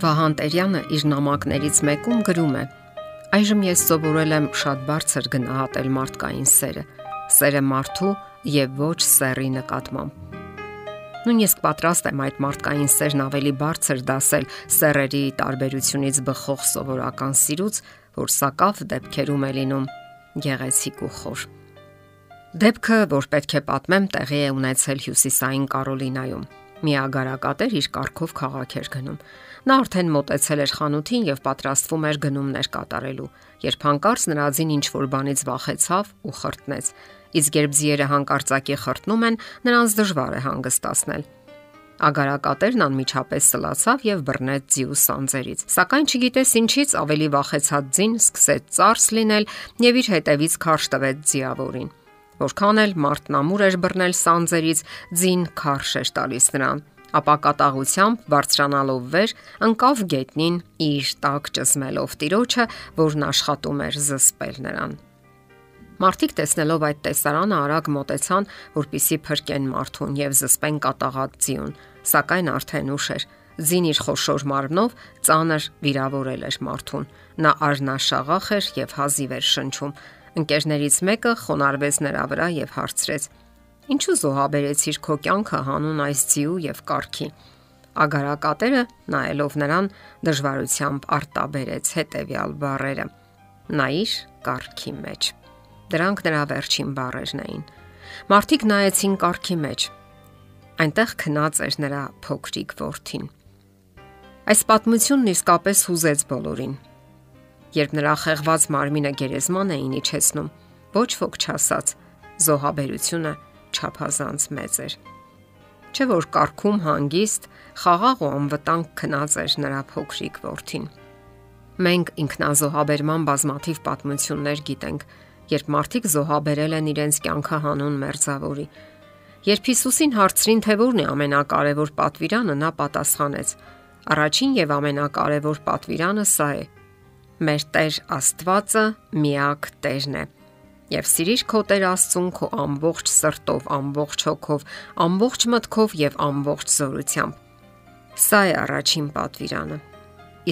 Վահան Տերյանը իր նամակներից մեկում գրում է. Այժմ ես սովորել եմ շատ բարձր գնահատել մարդկային սերը։ Սերը մարդու եւ ոչ սեռի նկատմամբ։ Նույնիսկ պատրաստ եմ այդ մարդկային սերն ավելի բարձր դասել սեռերի տարբերությունից բխող սովորական սիրուց, որ սակավ դեպքերում է լինում գեղեցիկ ու խոր։ Դեպքը, որ պետք է պատմեմ, տեղի է ունեցել Հյուսիսային Կարոլինայում։ Մի ագարակատեր իր կարկով քաղաք էր գնում։ Նա արդեն մտեցել էր խանութին եւ պատրաստվում էր գնումներ կատարելու, երբ հանկարծ նրա ձին ինչ որ բանից վախեցավ ու խրտնեց։ Իսկ երբ ձիերը հանկարծակի խրտնում են, նրանց դժվար է հանգստացնել։ Ագարակատերն անմիջապես սլացավ եւ բռնեց ձիու սանձերից։ Սակայն չգիտես ինչից ավելի վախեցած ձին սկսեց ծարս լինել եւ իր հետևից քարշ տվեց ձիավորին։ Որքան էլ մարդն ամուր էր բռնել սանձերից, ձին քարշ էր տալիս նրան ապա կատաղությամբ բարձրանալով վեր ընկավ գետնին իր տակ ճզմելով տիրոջը, որն աշխատում էր զսպել նրան։ Մարդիկ տեսնելով այդ տեսարանը արագ մոտեցան, որpիսի փրկեն մարդուն եւ զսպեն կատաղած ձիուն, սակայն արդեն ուշ էր։ Ձին իր խոշոր մարմնով ծանր վիրավորել էր մարդուն։ Նա արնաշաղախ էր եւ հազիվ էր շնչում։ Ընկերներից մեկը խոնարհվեց նրա վրա եւ հարցրեց. Ինչու զոհաբերեցիր քո կյանքը հանուն այս ցիու եւ կարքի։ Ագարակատերը նայելով նրան դժվարությամբ արտաբերեց հետեւյալ բառերը. Նայիր կարքի մեջ։ Դրանք նրա վերջին բառերն էին։ Մարդիկ նայեցին կարքի մեջ։ Այնտեղ քնած էր նրա փոքրիկ ворթին։ Այս պատմությունն իսկապես հուզեց բոլորին երբ նրա խեղված մարմինը գերեզման էին իջեցնում, ոչ ոք չասաց. զոհաբերությունը չափազանց մեծ էր։ Չէ որ կարկում հանգիստ, խաղաղ ու անվտանգ քնած էր նրա փոքրիկ որդին։ Մենք ինքնազոհաբերման բազմաթիվ պատմություններ գիտենք, երբ մարդիկ զոհաբերել են իրենց կյանքահանուն մերձավորի։ Երբ Հիսուսին հարցրին, թե որն է ամենակարևոր պատվիրանը, նա պատասխանեց. Առաջին եւ ամենակարևոր պատվիրանը սա է՝ Մեր Տեր Աստվածը միակ Տերն է եւ սիրիր քո Տեր Աստծուն քո ամբողջ սրտով, ամբողջ հոգով, ամբողջ մտքով եւ ամբողջ զորությամբ։ Սա է առաջին պատվիրանը։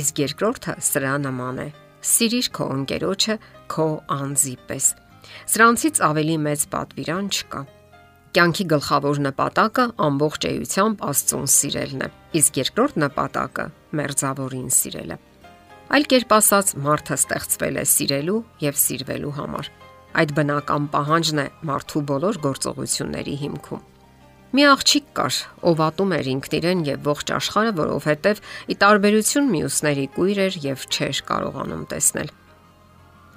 Իսկ երկրորդը սրա նման է. Սիրիր քո ընկերոջը քո անձի պես։ Սրանցից ավելի մեծ պատվիրան չկա։ Կյանքի գլխավոր նպատակը ամբողջ էությամբ Աստծուն սիրելն է, իսկ երկրորդ նպատակը մերձավորին սիրելը։ Այլ կերպ ասած, մարդը ստեղծվել է սիրելու եւ սիրվելու համար։ Այդ բնական պահանջն է մարդու բոլոր գործողությունների հիմքում։ Մի աղջիկ կար, ով ատում էր ինքն իրեն եւ ողջ աշխարհը, որովհետեւ ի տարբերություն մյուսների կույր էր եւ չէր կարողանում տեսնել։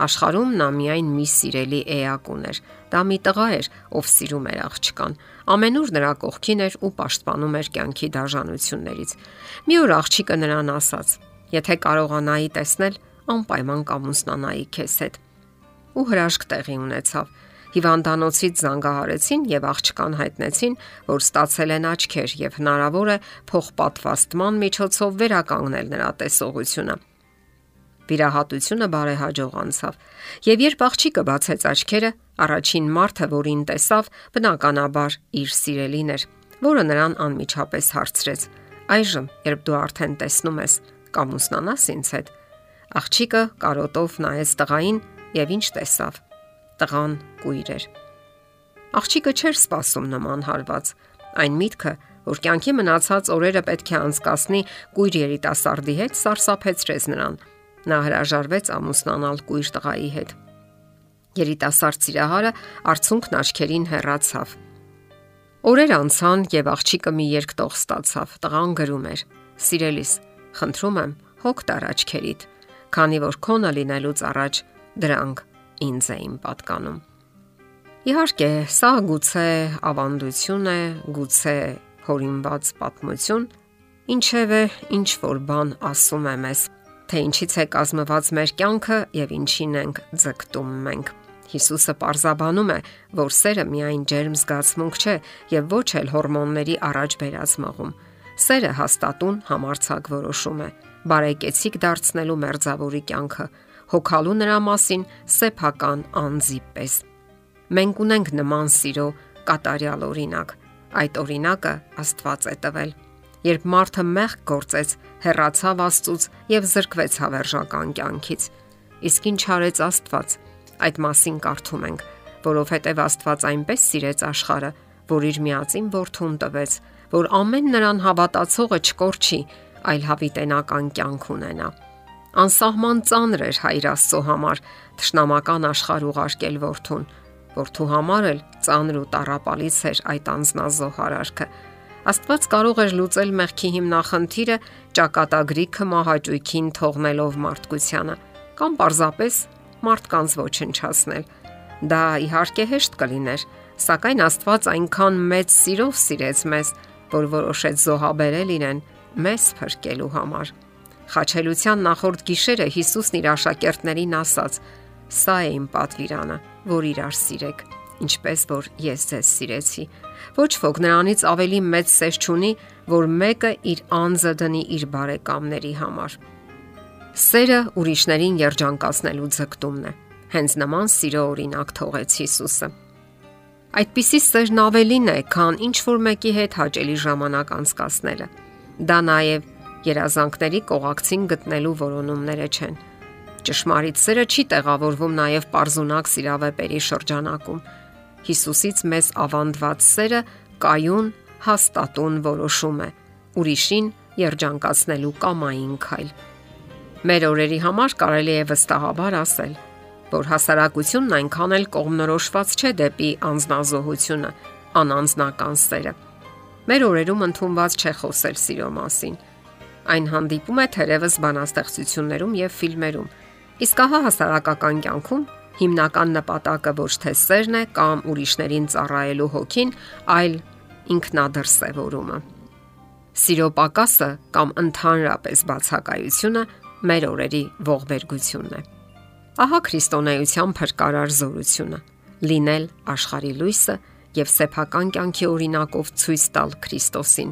Աշխարհում նա միայն մի սիրելի էակ ուներ։ Դա մի տղա էր, ով սիրում էր աղջկան։ Ամենուր նրա կողքին էր ու պաշտպանում էր կյանքի դաժանություններից։ Մի օր աղջիկը նրան ասաց. Եթե կարողանայի տեսնել, անպայման կամուսնանայի քեզ հետ ու հրաշք տեղի ունեցավ։ Հիվանդանոցից զանգահարեցին եւ աղջկան հայտնեցին, որ ստացել են աչքեր եւ հնարավոր է փոխպատվաստման միջոցով վերականգնել նրա տեսողությունը։ Վիրահատությունը բարեհաջող անցավ։ Եվ երբ աղջիկը բացեց աչքերը, առաջին մարդը, որին տեսավ, բնականաբար իր սիրելին էր, որը նրան անմիջապես հարցրեց. Այժմ, երբ դու արդեն տեսնում ես, կամ ուսնանաս ինձ հետ։ Աղջիկը կարոտով նայեց տղային եւ ինչ տեսավ։ Տղան կույր էր։ Աղջիկը չէր սпасում նման հարված։ Այն միտքը, որ կյանքի մնացած օրերը պետք է անցկасնի կույր երիտասարդի հետ, սարսափեցրեց նրան։ Նա հրաժարվեց ամուսնանալ կույր տղայի հետ։ Երիտասարդ սիրահարը արցունքն աչքերին հեռացավ։ Օրեր անցան եւ աղջիկը մի երկտող ստացավ։ Տղան գրում էր. Սիրելիս, խնդրում եմ, հոգ տար աչքերիդ, քանի որ քոնը լինելուց առաջ դրանք ինձ էին պատկանում։ Իհարկե, սա գուցե ավանդություն է, գուցե հորինված պատմություն, ինչևէ, ինչ որ բան ասում եմ ես, թե ինչից է կազմված մեր կյանքը եւ ինչին ենք ձգտում մենք։ Հիսուսը պարզաբանում է, որ սերը միայն ջերմ զգացմունք չէ եւ ոչ էլ հորմոնների առաջ բերած մղում։ Սերը հաստատուն համարցակ որոշում է, բարեկեցիկ դարձնելու մերձավորի կյանքը, հոգալու նրա մասին սեփական անձի պես։ Մենք ունենք նման սիրո կատարյալ օրինակ։ Այդ օրինակը Աստված է տվել։ երբ մարդը մեղք գործեց, հեռացավ Աստծուց եւ զրկվեց հավերժական կյանքից։ Իսկ ինչ արեց Աստված։ Այդ մասին կարդում ենք, որովհետև Աստված այնպես սիրեց աշխարը, որ իր միածին որդուն տվեց, որ ամեն նրան հավատացողը չկորչի, այլ հավիտենական կյանք ունենա։ Անսահման ծանր էր հայր Աստծո համար ճշնամական աշխարհ ուղարկել որդուն, որդու համար էլ ծանր ու տարապալից էր այդ անznազող արարքը։ Աստված կարող էր լուծել մեղքի հիմնախնդիրը ճակատագրիքը մահաճույքին թողնելով մարդկությանը կամ պարզապես մարդկանց ոչնչացնել։ Դա իհարկե հեշտ կլիներ, սակայն Աստված այնքան մեծ սիրով սիրեց մեզ, որ որոշեց զոհաբերել իրեն մեզ փրկելու համար։ Խաչելության նախորդ գիշերը Հիսուսն իր աշակերտներին ասաց. Սա է իմ պատվիրանը, որ իրար սիրեք, ինչպես որ ես ձեզ սիրեցի։ Ոչ ոք նրանից ավելի մեծ սեր չունի, որ մեկը իր անձը դնի իր բարեկամների համար։ Սերը ուրիշներին երջանկացնելու ձգտումն է։ Հենց նման սիրո օրինակ թողեց Հիսուսը։ Այդպիսի սերն ավելին է, քան ինչ որ մեկի հետ հաճելի ժամանակ անցկасնելը։ Դա նաև երազանքների կողակցին գտնելու որոնումները չեն։ Ճշմարիտ սերը չի տեղավորվում նաև parzunակ սիրավեպերի շրջանակում։ Հիսուսից մեզ ավանդված սերը կայուն, հաստատուն որոշում է՝ ուրիշին երջանկացնելու կամային քայլ։ Մեր օրերի համար կարելի է վստահաբար ասել, որ հասարակությունն այնքան էլ կողմնորոշված չէ դեպի անznազողությունը, անանձնական սերը։ Մեր օրերում ընդունված չէ խոսել սիրո մասին։ Այն հանդիպում է թերևս բանաստեղծություններում եւ ֆիլմերում։ Իսկ ահա հասարակական կյանքում հիմնական նպատակը ոչ թե սերն է կամ ուրիշներին ծառայելու հոգին, այլ ինքնադրսևորումը։ Սիրո պակասը կամ ընդհանրապես բացակայությունը մեր օրերի ողբերգությունն է։ Ահա քրիստոնեության փրկարար զորությունը՝ լինել աշխարի լույսը եւ սեփական կյանքի օրինակով ցույց տալ Քրիստոսին։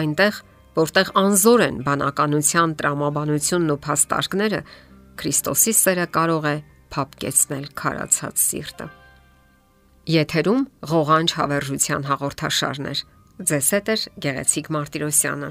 Այնտեղ, որտեղ անզոր են բանականության տրամաբանությունն ու փաստարկները, Քրիստոսի սերը կարող է փապկեցնել քարացած սիրտը։ Եթերում ղողանջ հավերժության հաղորդաշարներ։ Ձեզ հետ է Գեղեցիկ Մարտիրոսյանը։